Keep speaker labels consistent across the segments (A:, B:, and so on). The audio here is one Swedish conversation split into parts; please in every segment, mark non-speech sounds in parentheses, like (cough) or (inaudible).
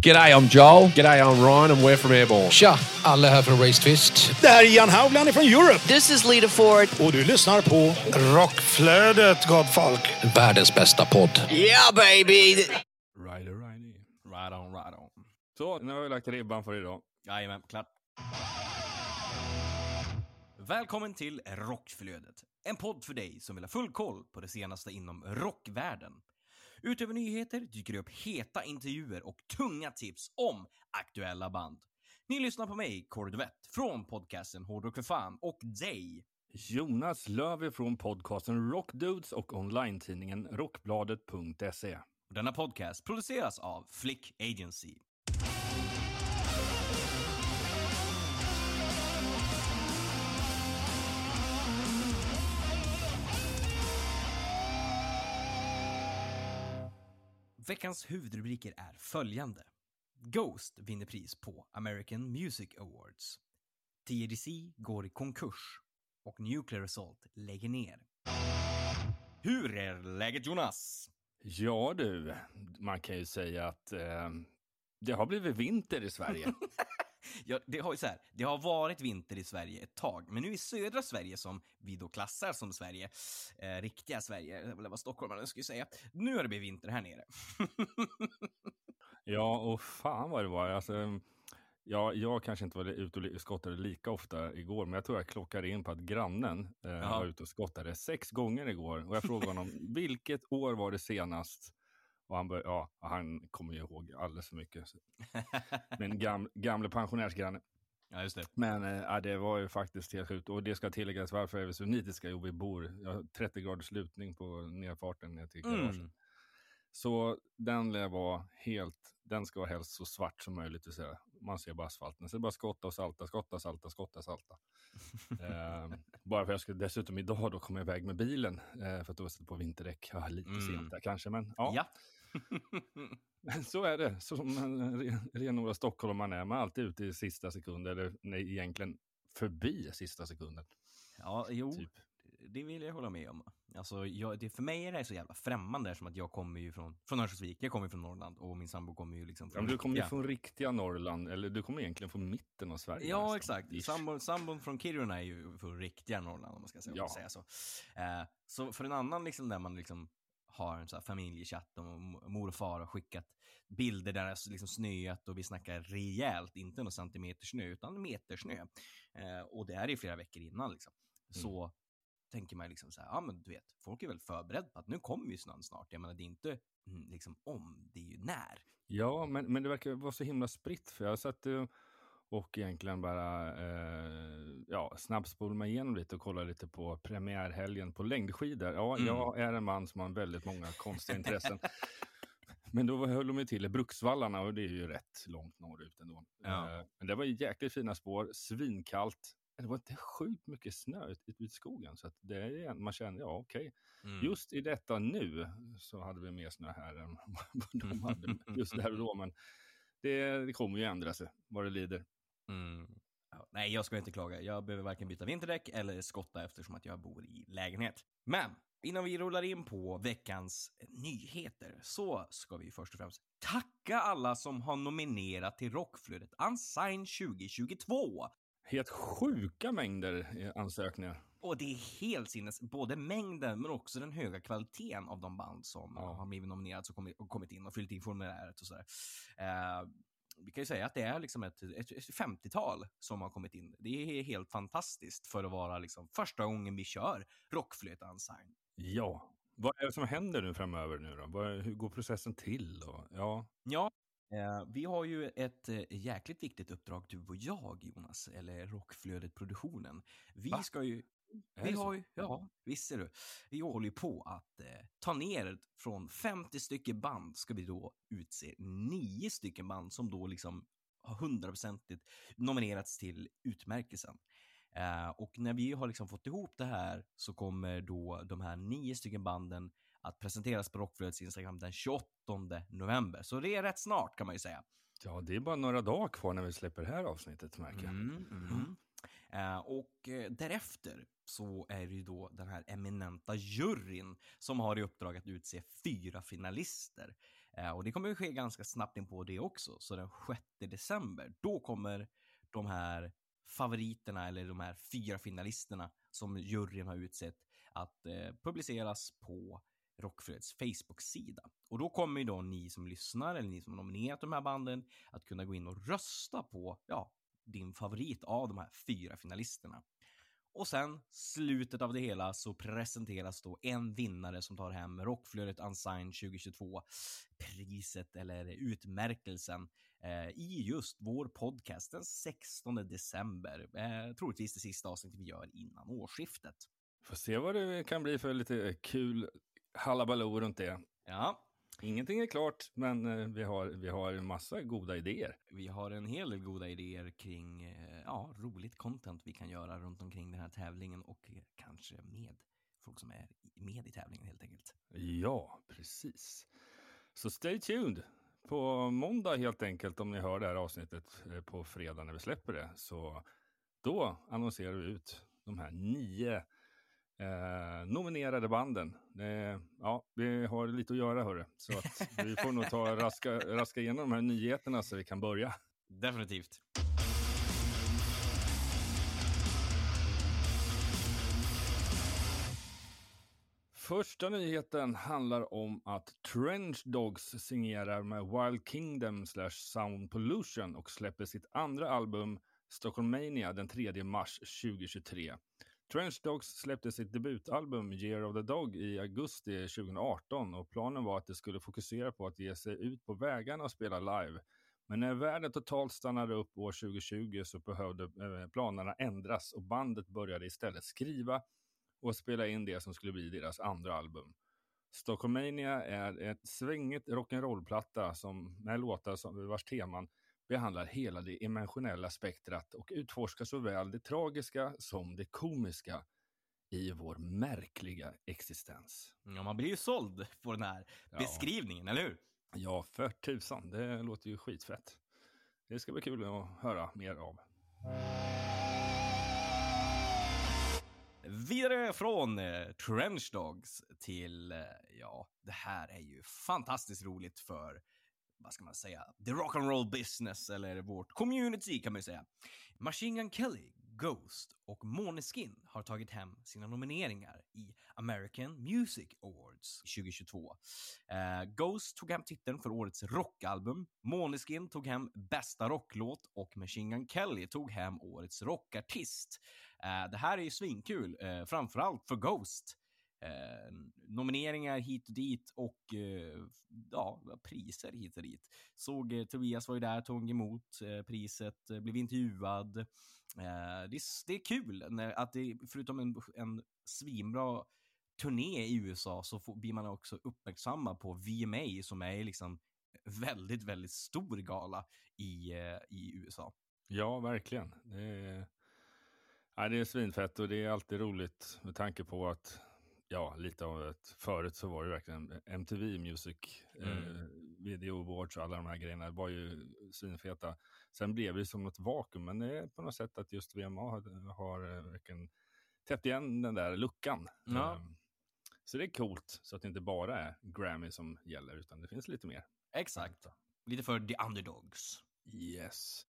A: G'day, I'm Joel.
B: G'day, I'm Ryan and we're from Airborne.
A: Tja, alla här från Race Twist.
C: Det här är Ian Haugland från Europe.
D: This is Lita Ford.
C: Och du lyssnar på Rockflödet, gott folk.
A: Världens bästa podd.
D: Yeah, baby!
E: Rider, rider. Right on, right on. Så, nu har vi lagt ribban för idag.
F: Jajamän, klart. Välkommen till Rockflödet. En podd för dig som vill ha full koll på det senaste inom rockvärlden. Utöver nyheter dyker det upp heta intervjuer och tunga tips om aktuella band. Ni lyssnar på mig, Kåre Duvett, från podcasten Hårdrock för fan och dig.
E: Jonas Löv från podcasten Rockdudes och online-tidningen rockbladet.se.
F: Denna podcast produceras av Flick Agency. Veckans huvudrubriker är följande. Ghost vinner pris på American Music Awards. TDC går i konkurs och Nuclear Assault lägger ner. Hur är läget Jonas?
E: Ja du, man kan ju säga att eh, det har blivit vinter i Sverige. (laughs)
F: Ja, det har ju så här, det har varit vinter i Sverige ett tag, men nu i södra Sverige som vi då klassar som Sverige, eh, riktiga Sverige, eller vad stockholmarna skulle säga, nu har det blivit vinter här nere.
E: ja, och fan vad det var. Alltså, ja, jag kanske inte var ute och skottade lika ofta igår, men jag tror jag klockade in på att grannen eh, var ute och skottade sex gånger igår. Och jag frågade honom, (laughs) vilket år var det senast? Och han, bör, ja, han kommer ju ihåg alldeles för mycket. (laughs) Men gam, gamle pensionärsgranne.
F: ja, just det.
E: Men äh, det var ju faktiskt helt sjukt. Och det ska tilläggas varför är vi så nitiska? Jo, vi bor jag har 30 graders lutning på nedfarten ner till garaget.
F: Mm.
E: Så den lär vara helt, den ska vara helst så svart som möjligt. Vill säga, man ser bara asfalten. Så det är bara skotta och salta, skotta, salta, skotta, salta. (laughs) eh, bara för jag skulle dessutom idag då komma iväg med bilen eh, för att då sätta på vinterdäck. Ja, lite
F: Mm.
E: sent där kanske, men ja.
F: Ja. (laughs)
E: Så är det, så som en ren- renodlad stockholmare är. Man är alltid ute i sista sekunden, eller nej, egentligen förbi sista sekunden.
F: ja, jo,
E: Typ.
F: det vill jag hålla med om. Alltså, jag, det, för mig är det så jävla främmande som att jag kommer ju från, från Örnsköldsvik, jag kommer ju från Norrland och min sambo kommer ju liksom
E: Ja,
F: från
E: men du kommer ju från riktiga Norrland, eller du kommer egentligen från mitten av Sverige.
F: Ja,
E: nästan.
F: exakt. Sambon, sambon från Kiruna är ju från riktiga Norrland om man ska säga,
E: Ja.
F: säga så. Eh, så för en annan liksom där man liksom har en så familjechatt och mor och far har skickat bilder där det har liksom snöat och vi snackar rejält, inte någon centimeter snö utan meter snö. Eh, och det här är ju flera veckor innan liksom.
E: Mm.
F: Så tänker man liksom så här, ja men du vet, folk är väl förberedda på att nu kommer ju snön snart. Jag menar det är inte mm, liksom om, det är ju när.
E: Ja, men, men det verkar vara så himla spritt. För jag satt eh, och egentligen bara eh, ja, snabbspolade mig igenom lite och kollade lite på premiärhelgen på längdskidor. Ja,
F: Mm.
E: jag är en man som har väldigt många konstiga intressen. (laughs) Men då höll de ju till i Bruksvallarna och det är ju rätt långt norrut ändå.
F: Ja.
E: Eh, Men det var ju jäkligt fina spår, svinkallt. Det var inte sjukt mycket snö ute i skogen. Så att det är, man känner, ja okej.
F: Mm.
E: Just i detta nu så hade vi mer snö här än (laughs) vad de hade just där och då. Men det, det kommer ju ändra sig vad det lider.
F: Mm. Ja, nej, jag ska inte klaga. Jag behöver varken byta vinterdäck eller skotta eftersom att jag bor i lägenhet. Men innan vi rullar in på veckans nyheter så ska vi först och främst tacka alla som har nominerat till Rockflödet Unsigned 2022.
E: Helt sjuka mängder eh, ansökningar.
F: Och det är helt sinnes, både mängden men också den höga kvaliteten av de band som
E: Ja.
F: har blivit nominerade och kommit, kommit in och fyllt in formuläret och sådär. Eh, vi kan ju säga att det är liksom ett, ett, ett 50-tal som har kommit in. Det är helt fantastiskt för att vara liksom första gången vi kör Rockflöt Unsigned.
E: Ja. Vad är det som händer nu framöver nu då? Hur går processen till? Och, ja,
F: Ja, eh, vi har ju ett eh, jäkligt viktigt uppdrag du och jag Jonas, eller Rockflödet-produktionen. Vi
E: Va?
F: ska ju Vi har ju, ja, visst är du. Vi håller ju på att eh, ta ner från 50 stycken band ska vi då utse nio stycken band som då liksom har hundraprocentigt nominerats till utmärkelsen. Eh, och när vi har liksom fått ihop det här så kommer då de här nio stycken banden att presenteras på Rockflödets Instagram den 28 november. Så det är rätt snart kan man ju säga.
E: ja, det är bara några dagar kvar när vi släpper det här avsnittet märker jag.
F: Mm, mm. Eh, och eh, därefter så är det ju då den här eminenta juryn som har i uppdrag att utse fyra finalister. Eh, och det kommer att ske ganska snabbt in på det också. Så den 6 december, då kommer de här favoriterna eller de här fyra finalisterna som juryn har utsett att eh, publiceras på Rockfreds Facebook-sida. Och då kommer ju då ni som lyssnar eller ni som nominerat de här banden att kunna gå in och rösta på, ja, din favorit av de här fyra finalisterna. Och sen, slutet av det hela, så presenteras då en vinnare som tar hem Rockflödet Unsigned 2022 priset eller utmärkelsen eh, i just vår podcast den 16 december. Eh, troligtvis det sista avsnittet vi gör innan årsskiftet.
E: Får se vad det kan bli för lite kul halabaloo runt det.
F: Ja,
E: Ingenting är klart, men eh, vi har, vi har en massa goda idéer.
F: vi har en hel del goda idéer kring eh, ja, roligt content vi kan göra runt omkring den här tävlingen och eh, kanske med folk som är med i tävlingen helt enkelt.
E: Ja, precis. Så stay tuned. På måndag helt enkelt, om ni hör det här avsnittet på fredag när vi släpper det, så då annonserar vi ut de här nio eh, nominerade banden. Eh, ja, vi har lite att göra hörru, så att (laughs) vi får nog ta raska, raska igenom de här nyheterna så vi kan börja.
F: Definitivt.
E: Första nyheten handlar om att Trench Dogs signerar med Wild Kingdom slash Sound Pollution och släpper sitt andra album Stockholmania den 3 mars 2023. Trench Dogs släppte sitt debutalbum Year of the Dog i augusti 2018 och planen var att det skulle fokusera på att ge sig ut på vägarna och spela live. Men när världen totalt stannade upp år 2020 så behövde eh, planerna ändras och bandet började istället skriva och spela in det som skulle bli deras andra album. Stockholmania är ett svängigt rock'n'roll-platta som med låtar som vars teman behandlar hela det emotionella spektrat och utforskar såväl det tragiska som det komiska i vår märkliga existens.
F: Ja, man blir ju såld på den här
E: Ja.
F: beskrivningen, eller hur?
E: Ja, för tusan, det låter ju skitfett. Det ska bli kul att höra mer av.
F: Vidare från eh, Trench Dogs till, eh, ja, det här är ju fantastiskt roligt för, vad ska man säga, the rock and roll business eller vårt community kan man ju säga. Machine Gun Kelly, Ghost och Måneskin har tagit hem sina nomineringar i American Music Awards 2022. Eh, Ghost tog hem titeln för årets rockalbum, Måneskin tog hem bästa rocklåt och Machine Gun Kelly tog hem årets rockartist. Eh, det här är ju svinkul, eh, framförallt för Ghost. Eh, nomineringar hit och dit och eh, ja, priser hit och dit. Såg eh, Tobias var ju där, tog emot eh, priset, eh, blev intervjuad. Eh, det, är, det är kul när, att det, förutom en, en svinbra turné i USA så får, blir man också uppmärksamma på VMA som är liksom väldigt, väldigt stor gala i, eh, i USA.
E: Ja, verkligen. Det är, ja, det är svinfett och det är alltid roligt med tanke på att ja, lite av ett förut så var det verkligen MTV Music,
F: Mm.
E: eh, Video Awards och alla de här grejerna var ju svinfeta. Sen blev det som något vakuum, men det är på något sätt att just VMA har, har eh, verkligen täppt igen den där luckan.
F: Ja.
E: Eh, Så det är coolt, så att det inte bara är Grammy som gäller, utan det finns lite mer.
F: Exakt. Lite för the underdogs.
E: Yes.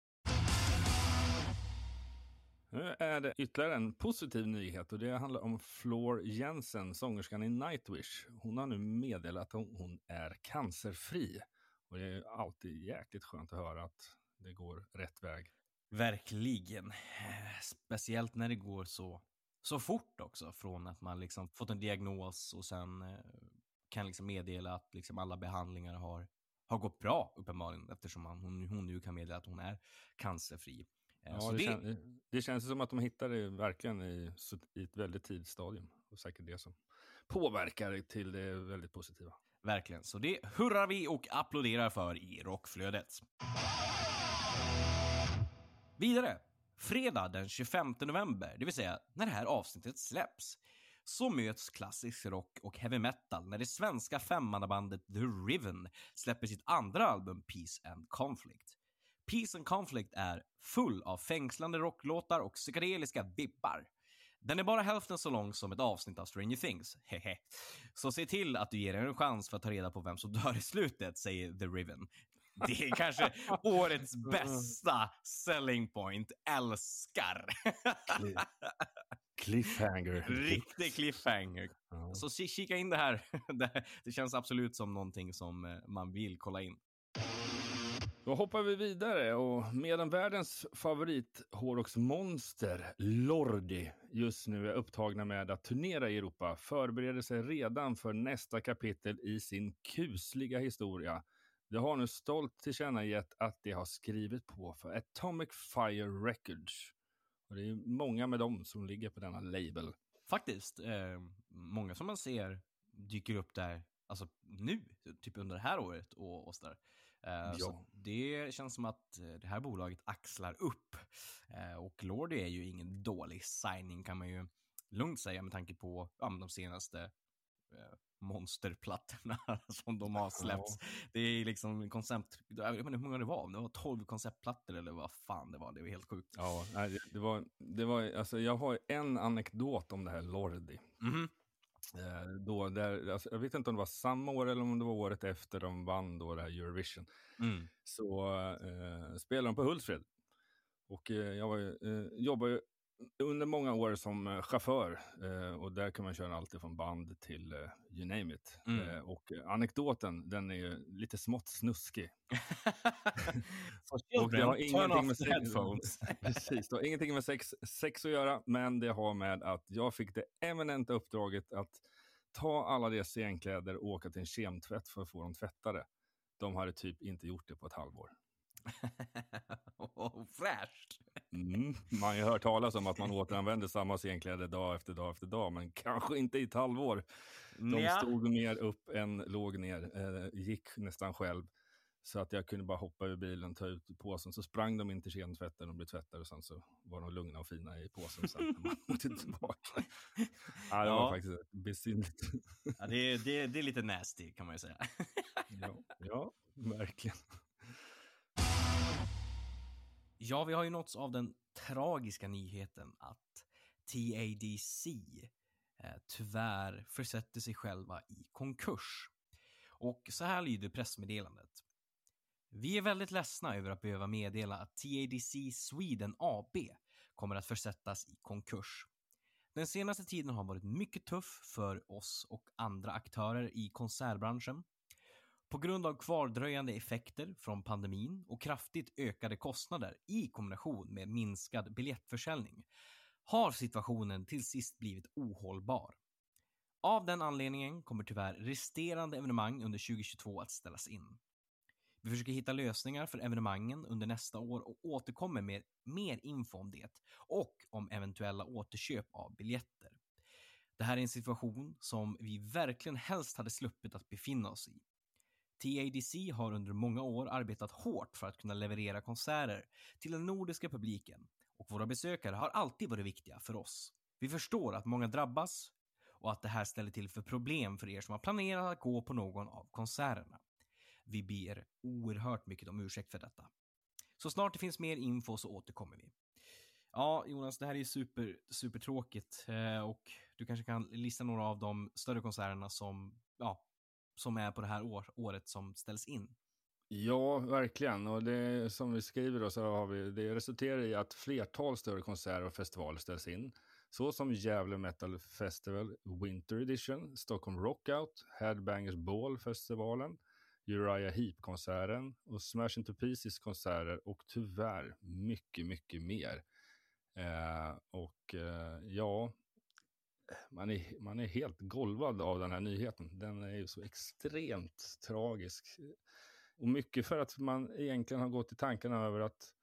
E: Nu är det ytterligare en positiv nyhet och det handlar om Floor Jensen, sångerskan i Nightwish. Hon har nu meddelat att hon, är cancerfri. Och det är alltid jäkligt skönt att höra att det går rätt väg.
F: Verkligen. Speciellt när det går så, så fort också. Från att man liksom fått en diagnos och sen eh, kan liksom meddela att liksom alla behandlingar har, har gått bra uppenbarligen. Eftersom man, hon, hon nu kan meddela att hon är cancerfri.
E: Ja, det,
F: det,
E: kän, det känns som att de hittar det verkligen i, i ett väldigt tidigt stadium. Och säkert det som påverkar till det väldigt positiva.
F: Verkligen. Så det hurrar vi och applåderar för i rockflödet. Vidare. Fredag den 25 november, det vill säga när det här avsnittet släpps, så möts klassisk rock och heavy metal när det svenska femmannabandet The Riven släpper sitt andra album Peace and Conflict. Peace and Conflict är full av fängslande rocklåtar och psykedeliska vibbar. Den är bara hälften så lång som ett avsnitt av Stranger Things. (laughs) Hehe. Så se till att du ger den en chans för att ta reda på vem som dör i slutet, säger The Riven. Det är kanske (laughs) årets bästa selling point. Älskar! (laughs)
E: Cliffhanger.
F: Riktig cliffhanger. Så ki- kika in det här. Det- Det känns absolut som någonting som eh, man vill kolla in.
E: Då hoppar vi vidare och medan världens favorit hårdrocksmonster Lordi just nu är upptagna med att turnera i Europa förbereder sig redan för nästa kapitel i sin kusliga historia. De har nu stolt tillkännagett att de har skrivit på för Atomic Fire Records. Och det är många med dem som ligger på denna label.
F: Faktiskt, eh, många som man ser dyker upp där, alltså nu, typ under det här året och, och sådär. Eh, Så
E: Ja.
F: det känns som att eh, det här bolaget axlar upp. Eh, och Lordi är ju ingen dålig signing kan man ju lugnt säga med tanke på ja, de senaste monsterplattorna (laughs) som de har släppts. Det är liksom koncept, jag vet inte hur många det var, det var 12 konceptplattor eller vad fan det var, det var helt sjukt.
E: Ja, det- var, det var, alltså jag har en anekdot om det här Lordi.
F: Mhm.
E: Eh, då, där, alltså, jag vet inte om det var samma år eller om det var året efter de vann då det här Eurovision.
F: Mm.
E: Så eh, spelade de på Hultsfred. Och eh, jag var, eh, jobbade ju under många år som eh, chaufför. Eh, och där kan man köra allt från band till eh, you name it.
F: Mm.
E: Och anekdoten, den är ju lite smått snuskig. (laughs) Och det har ingenting med sex, (laughs) (laughs) precis, det har ingenting med sex, sex att göra, men det har med att jag fick det eminenta uppdraget att ta alla deras scenkläder och åka till en kemtvätt för att få dem tvättade. De hade typ inte gjort det på ett halvår. (laughs)
F: oh, fräscht.
E: Mm. Man har ju hört talas om att man återanvänder samma scenkläder dag efter dag efter dag, men kanske inte i ett halvår. De
F: Nja.
E: stod mer upp än låg ner, eh, gick nästan själv. Så att jag kunde bara hoppa ur bilen, ta ut påsen, så sprang de in till kemtvätten och blev tvättade och sen så var de lugna och fina i påsen sen när man (laughs) åkte tillbaka. Ja, det var
F: Ja.
E: faktiskt besynligt.
F: Ja, det, är- det, det är lite nasty kan man ju säga.
E: ja, ja, verkligen.
F: Ja, vi har ju nåtts av den tragiska nyheten att TADC eh, tyvärr försätter sig själva i konkurs. Och så här lyder pressmeddelandet. Vi är väldigt ledsna över att behöva meddela att TADC Sweden AB kommer att försättas i konkurs. Den senaste tiden har varit mycket tuff för oss och andra aktörer i konsertbranschen. På grund av kvardröjande effekter från pandemin och kraftigt ökade kostnader i kombination med minskad biljettförsäljning har situationen till sist blivit ohållbar. Av den anledningen kommer tyvärr resterande evenemang under 2022 att ställas in. Vi försöker hitta lösningar för evenemangen under nästa år och återkommer med mer info om det och om eventuella återköp av biljetter. Det här är en situation som vi verkligen helst hade sluppit att befinna oss i. TADC har under många år arbetat hårt för att kunna leverera konserter till den nordiska publiken och våra besökare har alltid varit viktiga för oss. Vi förstår att många drabbas och att det här ställer till för problem för er som har planerat att gå på någon av konserterna. Vi ber oerhört mycket om ursäkt för detta. Så snart det finns mer info så återkommer vi. Ja, Jonas, det här är super, supertråkigt eh, och du kanske kan lista några av de större konserterna som, ja, som är på det här år, året som ställs in.
E: Ja, verkligen. Och det som vi skriver då så har vi, det resulterar i att flertal större konserter och festivaler ställs in. Så som Gävle Metal Festival Winter Edition, Stockholm Rockout, Headbangers Ball-festivalen, Uriah Heep-konserten och Smash Into Pieces-konserter och tyvärr mycket, mycket mer. Eh, och eh, ja, man är, man är helt golvad av den här nyheten. Den är ju så extremt tragisk. Och mycket för att man egentligen har gått i tankarna över att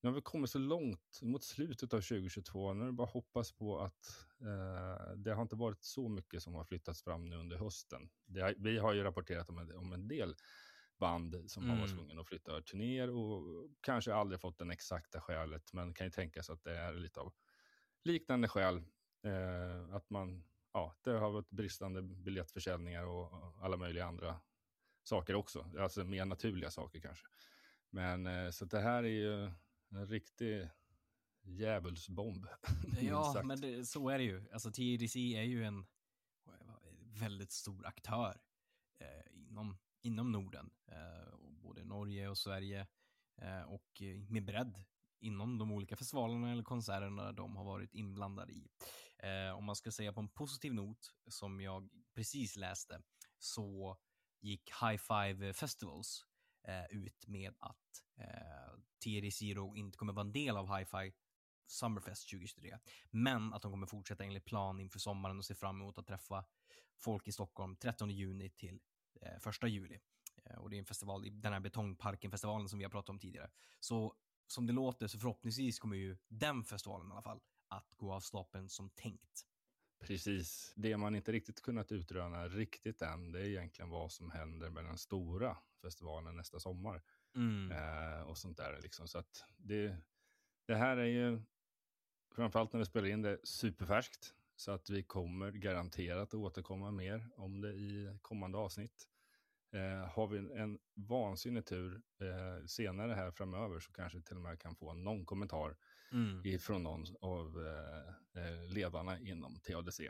E: nu har vi kommit så långt mot slutet av 2022. Nu är det bara att hoppas på att eh, det har inte varit så mycket som har flyttats fram nu under hösten. Det vi har ju rapporterat om en, om en del band som har varit
F: Mm.
E: tvungna att flytta turnéer och kanske aldrig fått den exakta skälet, men kan ju tänkas att det är lite av liknande skäl. Eh, att man, ja, det har varit bristande biljettförsäljningar och, alla möjliga andra saker också. Alltså mer naturliga saker kanske. Men eh, så det här är ju en riktig, djävulsbomb. (laughs)
F: Ja, men det, så är det ju. Alltså TDC är ju en väldigt stor aktör eh, inom, inom Norden. Eh, och både Norge och Sverige. Eh, och eh, med bredd inom de olika festivalerna eller konserterna de har varit inblandade i. Eh, om man ska säga på en positiv not, som jag precis läste, så gick High Five Festivals eh, ut med att eh, TDC Zero inte kommer vara en del av High Five Summerfest 2023. Men att de kommer fortsätta enligt plan inför sommaren och se fram emot att träffa folk i Stockholm 13 juni till eh, 1 juli. Eh, och det är en festival, i den här Betongparken-festivalen som vi har pratat om tidigare. Så som det låter så förhoppningsvis kommer ju den festivalen i alla fall att gå av stapeln som tänkt.
E: Precis. Det man inte riktigt kunnat utröna riktigt än, det är egentligen vad som händer med den stora festivalen nästa sommar.
F: Mm.
E: eh, och sånt där. Liksom. Så att det, det här är ju, framförallt när vi spelar in det, superfärskt. Så att vi kommer garanterat att återkomma mer om det i kommande avsnitt. Eh, har vi en vansinnig tur eh, senare här framöver så kanske till och med kan få någon kommentar
F: Mm.
E: ifrån någon av eh, eh, ledarna inom TADC.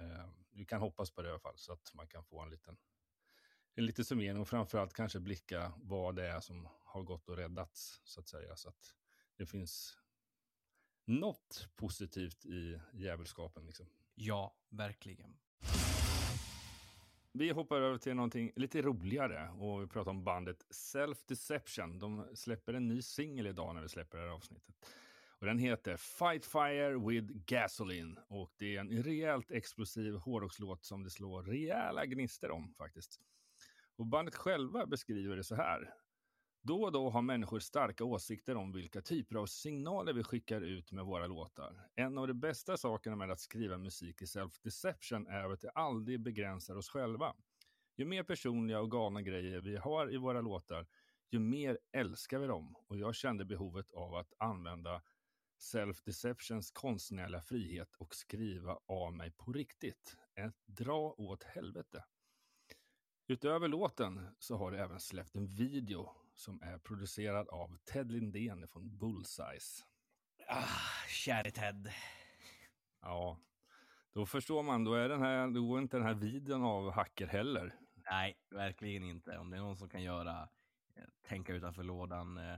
E: Eh, vi kan hoppas på det i alla fall så att man kan få en liten, en liten summering och framförallt kanske blicka vad det är som har gått och räddats så att säga. Så att det finns något positivt i djävulskapen. Liksom.
F: Ja, verkligen.
E: Vi hoppar över till någonting lite roligare och vi pratar om bandet Self Deception. De släpper en ny singel idag när vi släpper det här avsnittet. Och den heter Fight Fire with Gasoline och det är en rejält explosiv hårdrockslåt som det slår rejäla gnister om faktiskt. Och bandet själva beskriver det så här. Då och då har människor starka åsikter om vilka typer av signaler vi skickar ut med våra låtar. En av de bästa sakerna med att skriva musik i self-deception är att det aldrig begränsar oss själva. Ju mer personliga och galna grejer vi har i våra låtar, ju mer älskar vi dem. Och jag kände behovet av att använda self-deceptions konstnärliga frihet och skriva av mig på riktigt. Ett dra åt helvete. Utöver låten så har det även släppt en video som är producerad av Ted Lindén från Bullsize.
F: Ah, käre Ted.
E: Ja, då förstår man, då är den här, då går inte den här videon av hacker heller.
F: Nej, verkligen inte. Om det är någon som kan göra eh, tänka utanför lådan eh,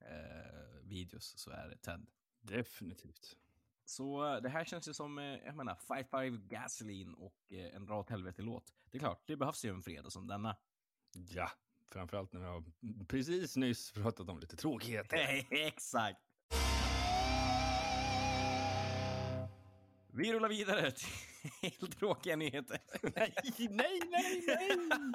F: eh, videos så är det Ted.
E: Definitivt.
F: Så eh, det här känns ju som, eh, jag menar, Five Five Gasoline och eh, en dra åt helvete-låt. Det är klart, det behövs ju en fredag som denna.
E: Ja, framförallt när vi har precis nyss pratat om lite tråkigheter. (laughs)
F: Exakt. Vi rullar vidare (laughs) till tråkiga nyheter.
E: nej, nej, nej, nej!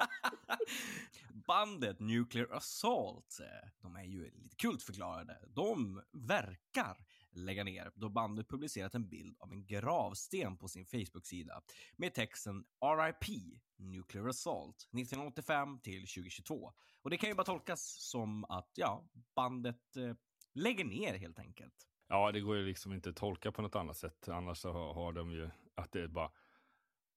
E: (laughs)
F: Bandet Nuclear Assault, de är ju lite kultförklarade. De verkar lägga ner då bandet publicerat en bild av en gravsten på sin Facebook-sida med texten RIP Nuclear Assault 1985 till 2022. Och det kan ju bara tolkas som att, ja, bandet eh, lägger ner helt enkelt.
E: Ja, det går ju liksom inte att tolka på något annat sätt. Annars så har, har de ju att det är bara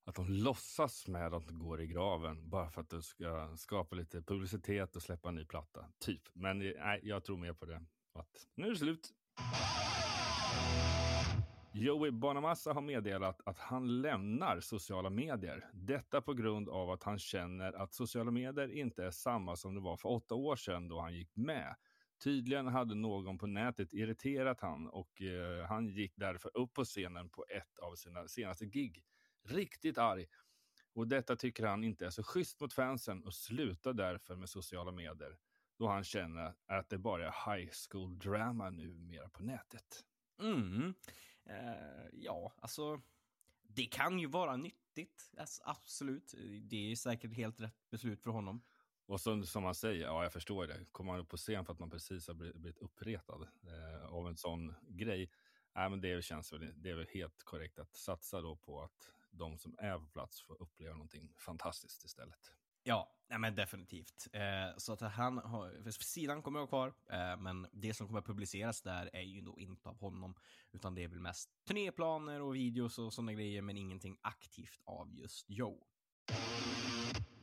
E: att de låtsas med att de går i graven bara för att de ska skapa lite publicitet och släppa en ny platta. Typ. Men eh, nej, jag tror mer på det. Att nu är det slut. Joey Bonamassa har meddelat att han lämnar sociala medier. Detta på grund av att han känner att sociala medier inte är samma som det var för åtta år sedan då han gick med. Tydligen hade någon på nätet irriterat han och eh, han gick därför upp på scenen på ett av sina senaste gig. Riktigt arg. Och detta tycker han inte är så schysst mot fansen och slutar därför med sociala medier. Då han känner att det bara är high school drama numera på nätet.
F: Mm. Eh, ja, alltså. Det kan ju vara nyttigt. Alltså, absolut. Det är säkert helt rätt beslut för honom.
E: Och så, som man säger, ja jag förstår det, kommer man upp på scen för att man precis har blivit, blivit uppretad eh, av en sån grej, nej men det känns väl, det är väl helt korrekt att satsa då på att de som är på plats får uppleva någonting fantastiskt istället.
F: Ja, nej men definitivt. Eh, så att han har, för sidan kommer att vara kvar, eh, men det som kommer att publiceras där är ju då inte av honom, utan det är väl mest turnéplaner och videos och sådana grejer, men ingenting aktivt av just Joe.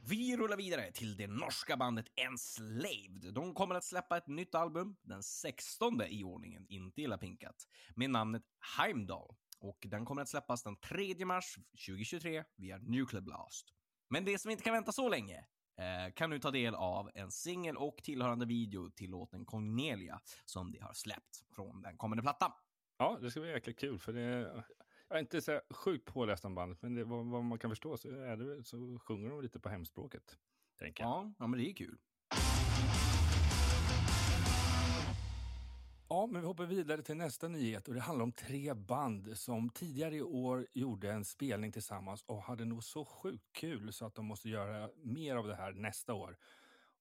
F: Vi rullar vidare till det norska bandet Enslaved. De kommer att släppa ett nytt album, den 16 i ordningen, inte illa pinkat, med namnet Heimdall. Och den kommer att släppas den 3 mars 2023 via Nuclear Blast. Men det som inte kan vänta så länge eh, kan nu ta del av en singel och tillhörande video till låten Cornelia som de har släppt från den kommande plattan.
E: Ja, det ska bli jäkla kul för det jag är inte så sjukt påläst om bandet, men det, vad, vad, man kan förstå så, är det, så sjunger de lite på hemspråket. Tänker jag.
F: Ja, ja, men det är kul.
E: Ja, men vi hoppar vidare till nästa nyhet och det handlar om tre band som tidigare i år gjorde en spelning tillsammans och hade nog så sjukt kul så att de måste göra mer av det här nästa år.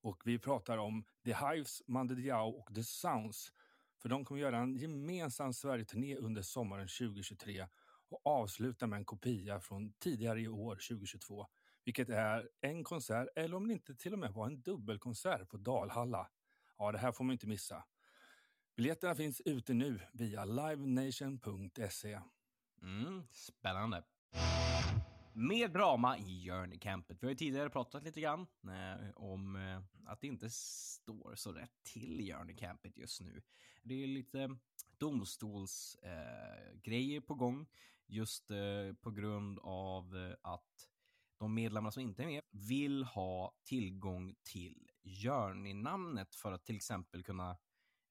E: Och vi pratar om The Hives, Mande Diao och The Sounds. För de kommer göra en gemensam Sverige-turné under sommaren 2023 och avsluta med en kopia från tidigare i år, 2022. Vilket är en konsert, eller om det inte till och med var en dubbelkonsert på Dalhalla. Ja, det här får man inte missa. Biljetterna finns ute nu via livenation.se.
F: Mm, spännande. Mer drama i Journey-campet. Vi har ju tidigare pratat lite grann eh, om eh, att det inte står så rätt till i Journey-campet just nu. Det är lite domstolsgrejer eh, på gång just eh, på grund av eh, att de medlemmar som inte är med vill ha tillgång till Journey-namnet för att till exempel kunna,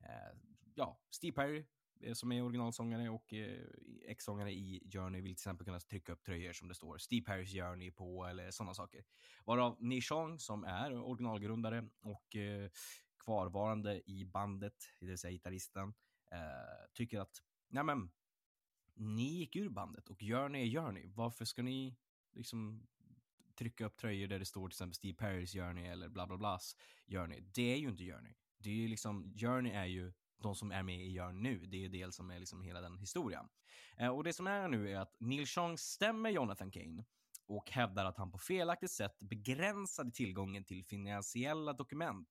F: eh, ja, Steve Perry eh, som är originalsångare och eh, ex-sångare i Journey vill till exempel kunna trycka upp tröjor som det står Steve Perrys Journey på eller sådana saker. Varav Nishong som är originalgrundare och eh, kvarvarande i bandet, det vill säga gitarristen, eh, tycker att nej men, ni gick ur bandet och Journey är Journey. Varför ska ni liksom trycka upp tröjor där det står till exempel Steve Perrys Journey eller bla bla blas Journey? Det är ju inte Journey. Det är ju liksom, Journey är ju de som är med i Gör nu. Det är ju det som är liksom hela den historien. Eh, och det som är nu är att Neil Chong stämmer Jonathan Kane och hävdar att han på felaktigt sätt begränsade tillgången till finansiella dokument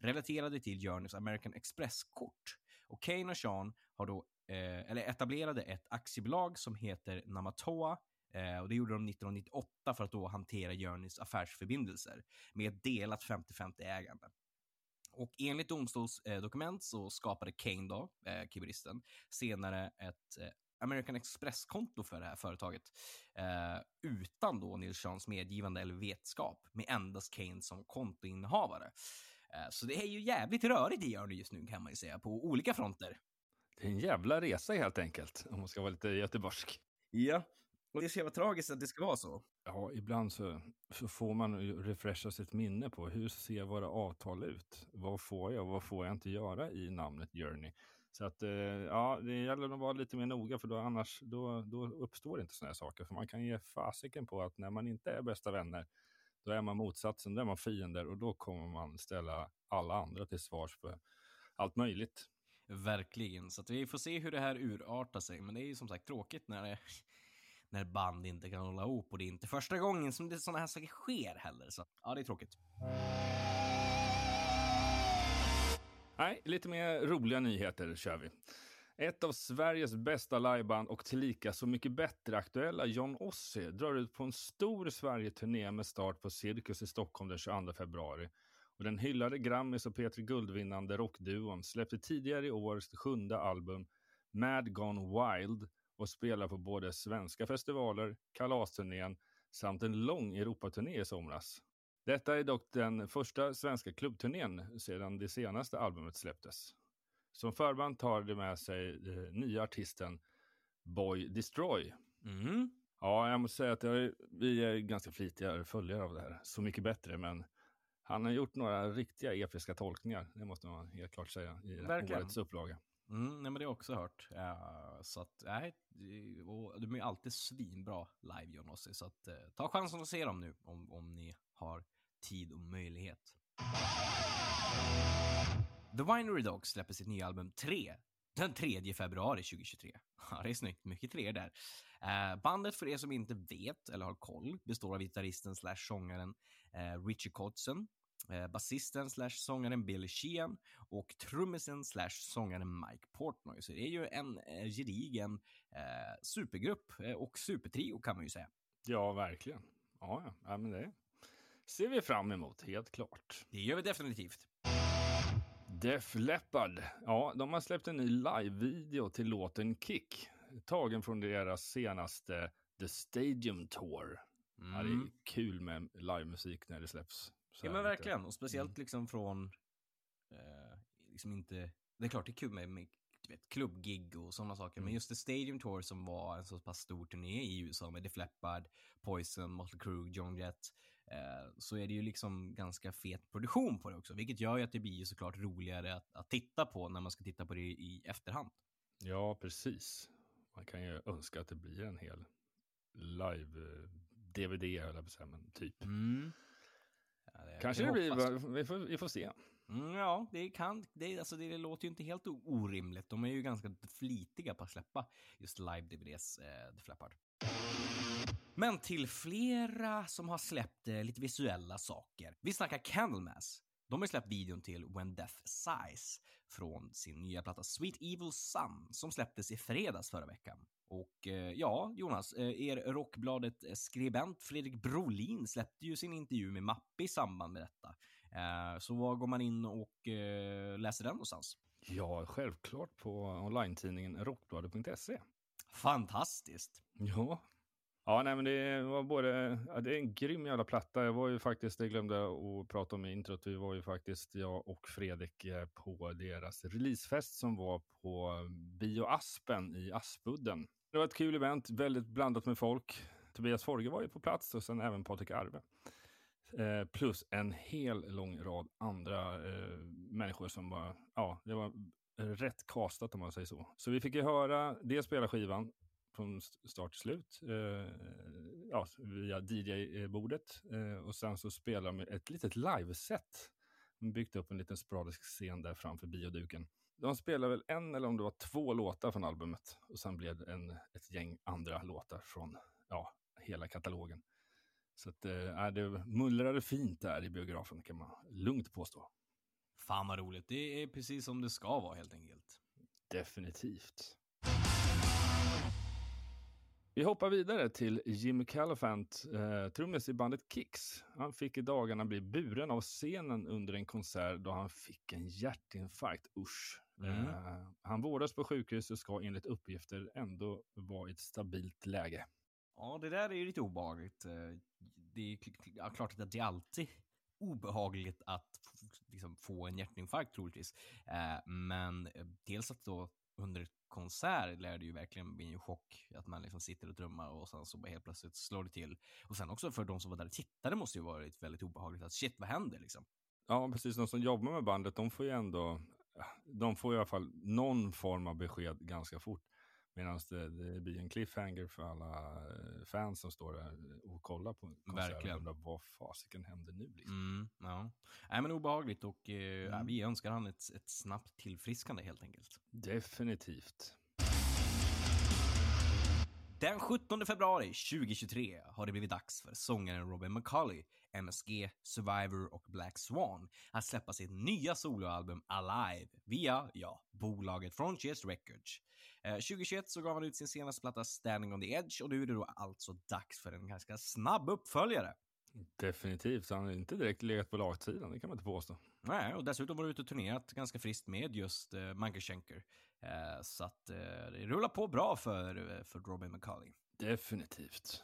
F: relaterade till Journeys American Express-kort. Och Kane och Sean har då eh, eller etablerade ett aktiebolag som heter Namatoa eh, och det gjorde de 1998 för att då hantera Journeys affärsförbindelser med ett delat 50-50 ägande. Och enligt domstolsdokument så skapade Kane då, eh, keyboardisten, senare ett eh, American Express-konto för det här företaget eh, utan då Nils Seans medgivande eller vetskap med endast Kane som kontoinnehavare. Eh, så det är ju jävligt rörigt i Journey just nu kan man ju säga på olika fronter.
E: Det är en jävla resa helt enkelt, om man ska vara lite göteborgsk.
F: Ja, det är så jävla tragiskt att det ska vara så.
E: Ja, ibland så, så får man refresha sitt minne på hur ser våra avtal ut? Vad får jag och vad får jag inte göra i namnet Journey? Så att eh, ja, det gäller att vara lite mer noga för då annars då, då uppstår inte sådana här saker. För man kan ge fasiken på att när man inte är bästa vänner, då är man motsatsen, då är man fiender och då kommer man ställa alla andra till svars för allt möjligt.
F: Verkligen, så att vi får se hur det här urartar sig. Men det är ju som sagt tråkigt när, det, när band inte kan hålla ihop och det är inte första gången som det sådana här saker sker heller. Så ja, det är tråkigt.
E: Nej, lite mer roliga nyheter kör vi. Ett av Sveriges bästa liveband och tillika så mycket bättre aktuella John Ossie drar ut på en stor Sverige-turné med start på Cirkus i Stockholm den 22 februari. Och den hyllade Grammis och Peter Guldvinnande rockduon släppte tidigare i år sitt sjunde album Mad Gone Wild och spelar på både svenska festivaler, kalasturnén samt en lång Europaturné i somras. Detta är dock den första svenska klubbturnén sedan det senaste albumet släpptes. Som förband tar det med sig eh, nya artisten Boy Destroy.
F: Mm.
E: Ja, jag måste säga att är, vi är ganska flitiga följare av det här. Så mycket bättre, men han har gjort några riktiga episka tolkningar. Det måste man helt klart säga i
F: Verkligen.
E: årets upplaga.
F: Mm, nej, men det har jag också hört. Uh, så att, nej, och de är alltid svinbra live, Jonossi. Så att, uh, ta chansen att se dem nu om, om ni har tid och möjlighet. The Winery Dogs släpper sitt nya album 3 den 3 februari 2023. (laughs) Ja, det är snyggt. Mycket tre där. Uh, bandet, för er som inte vet eller har koll, består av gitarristen slash sångaren uh, Richie Kotzen, basisten slash sångaren Billy Sheehan och trummisen slash sångaren Mike Portnoy. Så det är ju en uh, gedigen supergrupp och supertrio kan man ju säga.
E: Ja, verkligen. Ja, ja. men det ser vi fram emot, helt klart.
F: Det gör vi definitivt.
E: Def Leppard, ja, de har släppt en ny live-video till låten Kick, tagen från deras senaste The Stadium Tour.
F: Mm.
E: Ja, det är kul med livemusik när det släpps.
F: Ja men verkligen, och speciellt
E: Mm.
F: liksom från, eh, liksom inte, det är klart det är kul med, med du vet, klubbgig och sådana saker, men
E: Mm.
F: just The Stadium Tour som var en så pass stor turné i USA med Def Leppard, Poison, Motley Crue, John Jett, eh, så är det ju liksom ganska fet produktion på det också, vilket gör ju att det blir ju såklart roligare att, att titta på när man ska titta på det i efterhand.
E: Ja, precis. Man kan ju önska att det blir en hel live-DVD, höll jag på att säga, men typ.
F: Mm. Det-
E: Kanske det blir, vi får, vi får se.
F: Mm, ja, det kan, det, alltså det låter ju inte helt orimligt. De är ju ganska flitiga på att släppa just live-DVDs, eh, The Flappard. Men till flera som har släppt eh, lite visuella saker. Vi snackar Candlemass. De har släppt videon till When Death Sighs från sin nya platta Sweet Evil Sun som släpptes i fredags förra veckan. Och eh, ja, Jonas, eh, er Rockbladet-skribent Fredrik Brolin släppte ju sin intervju med Mappe i samband med detta. Eh, så var går man in och läser den någonstans?
E: Ja, självklart på online-tidningen rockbladet.se.
F: Fantastiskt!
E: Ja. Ja, nej, men det var både, ja, det är en grym jävla platta. Jag var ju faktiskt, det glömde jag att prata om i introt, vi var ju faktiskt, jag och Fredrik, på deras releasefest som var på Bio Aspen i Aspudden. Det var ett kul event, väldigt blandat med folk. Tobias Forge var ju på plats och sen även Patrik Arve. Eh, plus en hel lång rad andra eh, människor som var, ja, det var rätt castat om man säger så. Så vi fick ju höra det spela skivan från start till slut, eh, ja, via DJ-bordet. Eh, och sen så spelade de ett litet liveset. De byggt upp en liten sporadisk scen där framför bioduken. De spelade väl en eller om det var två låtar från albumet. Och sen blev det en, ett gäng andra låtar från ja, hela katalogen. Så att, eh, det mullrade fint där i biografen kan man lugnt påstå.
F: Fan vad roligt. Det är precis som det ska vara helt enkelt.
E: Definitivt. Vi hoppar vidare till Jimmy Califant, eh, trummis i bandet Kicks. Han fick i dagarna bli buren av scenen under en konsert då han fick en hjärtinfarkt. Usch.
F: Mm.
E: Eh, han vårdas på sjukhus och ska enligt uppgifter ändå vara i ett stabilt läge.
F: Ja, det där är ju lite obehagligt. Eh, Det är ja, klart att det är alltid obehagligt att liksom, få en hjärtinfarkt troligtvis. Eh, Men dels att då under konsert lär det ju verkligen bli en chock att man liksom sitter och trummar och sen så helt plötsligt slår det till. Och sen också för de som var där och tittade måste ju varit väldigt obehagligt att shit, vad händer liksom?
E: Ja, precis. De som jobbar med bandet, de får ju ändå, de får i alla fall någon form av besked ganska fort. Medan det, det blir en cliffhanger för alla eh, fans som står där och kollar på konserten.
F: Verkligen.
E: Undrar, Vad fasiken händer nu? Liksom.
F: Mm, ja. Nej men obehagligt och eh,
E: Mm.
F: vi önskar han ett, ett snabbt tillfriskande helt enkelt.
E: Definitivt.
F: Den 17 februari 2023 har det blivit dags för sångaren Robin McCauley, MSG, Survivor och Black Swan att släppa sitt nya soloalbum Alive via, ja, bolaget Frontiers Records. Eh, 2021 så gav han ut sin senaste platta Standing on the Edge och nu är det då alltså dags för en ganska snabb uppföljare.
E: Definitivt. Han har inte direkt legat på lagsidan, det kan man inte påstå.
F: Nej, och dessutom var du ute och turnerat ganska friskt med just eh, Michael Schenker. Eh, så att eh, det rullar på bra för, eh, för Robin McCauley.
E: Definitivt.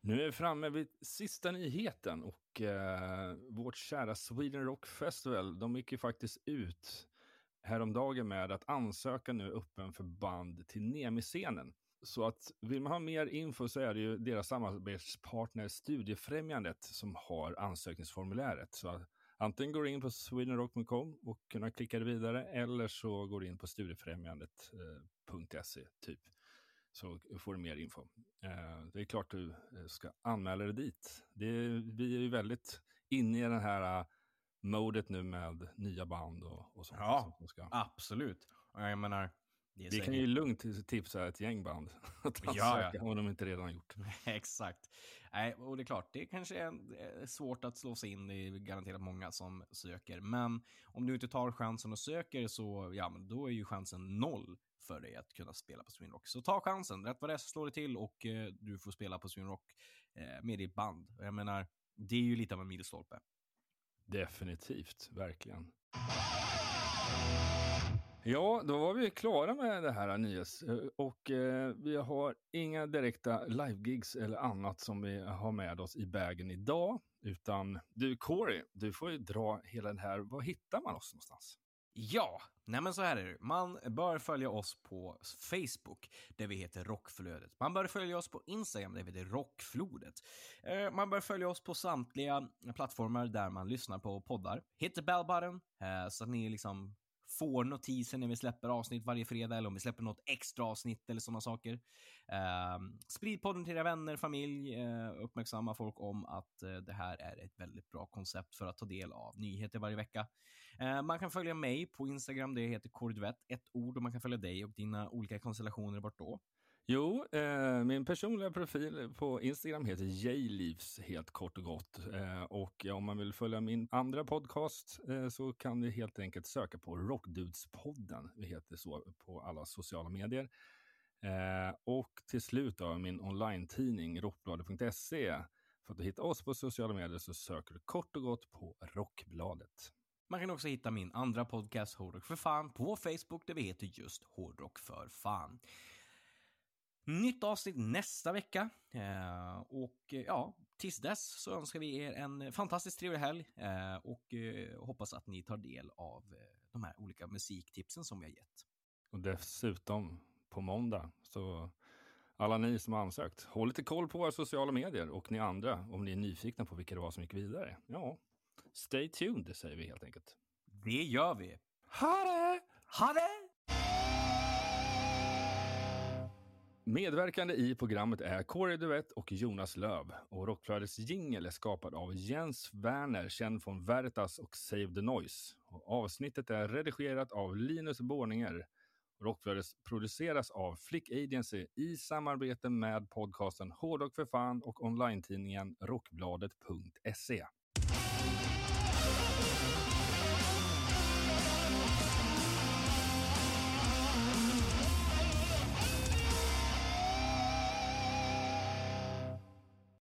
E: Nu är vi framme vid sista nyheten och eh, vårt kära Sweden Rock Festival, de gick ju faktiskt ut häromdagen med att ansökan nu är öppen för band till Nemi-scenen. Så att vill man ha mer info så är det ju deras samarbetspartner Studiefrämjandet som har ansökningsformuläret. Så antingen går du in på swedenrock.com och kunna klicka vidare eller så går du in på studiefrämjandet.se typ så får du mer info. Eh, det är klart du eh, ska anmäla dig dit. Det vi är ju väldigt inne i den här modet nu med nya band och, och sånt.
F: Ja.
E: som ska.
F: Absolut. Jag menar,
E: Vi kan ju lugnt tipsa ett gäng band (laughs) att
F: ja.
E: ansöka om de inte redan har gjort. (laughs)
F: Exakt. Nej, och det är klart, det kanske är eh, svårt att slå sig in. Det är garanterat många som söker. Men om du inte tar chansen och söker så, ja, men då är ju chansen noll för dig att kunna spela på Swinrock. Så ta chansen. Rätt vad det är så slår det till och eh, du får spela på Swinrock eh, med ditt band. Jag menar, det är ju lite av en milstolpe.
E: Definitivt, verkligen. Ja, då var vi klara med det här nyhets eh, och eh, vi har inga direkta live-gigs eller annat som vi har med oss i vägen idag. Utan du Corey, du får ju dra hela den här. Var hittar man oss någonstans?
F: Ja, nej men så här är det. Man bör följa oss på Facebook, där vi heter Rockflödet. Man bör följa oss på Instagram, där vi heter Rockflodet. Eh, man bör följa oss på samtliga plattformar där man lyssnar på poddar. Hit the bell button, eh, så att ni liksom får notiser när vi släpper avsnitt varje fredag eller om vi släpper något extra avsnitt eller sådana saker. Eh, sprid podden till era vänner, familj, eh, uppmärksamma folk om att eh, det här är ett väldigt bra koncept för att ta del av nyheter varje vecka. Eh, man kan följa mig på Instagram, det heter Kordvett, ett ord, och man kan följa dig och dina olika konstellationer vart då?
E: Jo, eh, min personliga profil på Instagram heter Jleaves helt kort och gott. Eh, och om man vill följa min andra podcast eh, så kan ni helt enkelt söka på Rockdudespodden. Vi heter så på alla sociala medier. Eh, och till slut då, min online-tidning rockbladet.se. För att hitta oss på sociala medier så söker du kort och gott på Rockbladet.
F: Man kan också hitta min andra podcast Hårdrock för fan på Facebook där vi heter just Hårdrock för fan. Nytt avsnitt nästa vecka. Eh, och eh, ja, tills dess så önskar vi er en fantastiskt trevlig helg eh, och eh, hoppas att ni tar del av eh, de här olika musiktipsen som vi har gett.
E: Och dessutom på måndag så alla ni som har ansökt, håll lite koll på våra sociala medier och ni andra om ni är nyfikna på vilka det var som gick vidare. Ja, stay tuned säger vi helt enkelt.
F: Det gör vi.
E: Ha det!
F: Ha det!
E: Medverkande i programmet är Corey Duett och Jonas Löv och Rockflödets jingel är skapad av Jens Werner, känd från Veritas och Save the Noise. Och avsnittet är redigerat av Linus Borninger. Rockflödet produceras av Flick Agency i samarbete med podcasten Hårdrock för fan och online-tidningen Rockbladet.se.